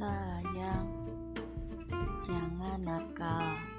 sayang, jangan nakal.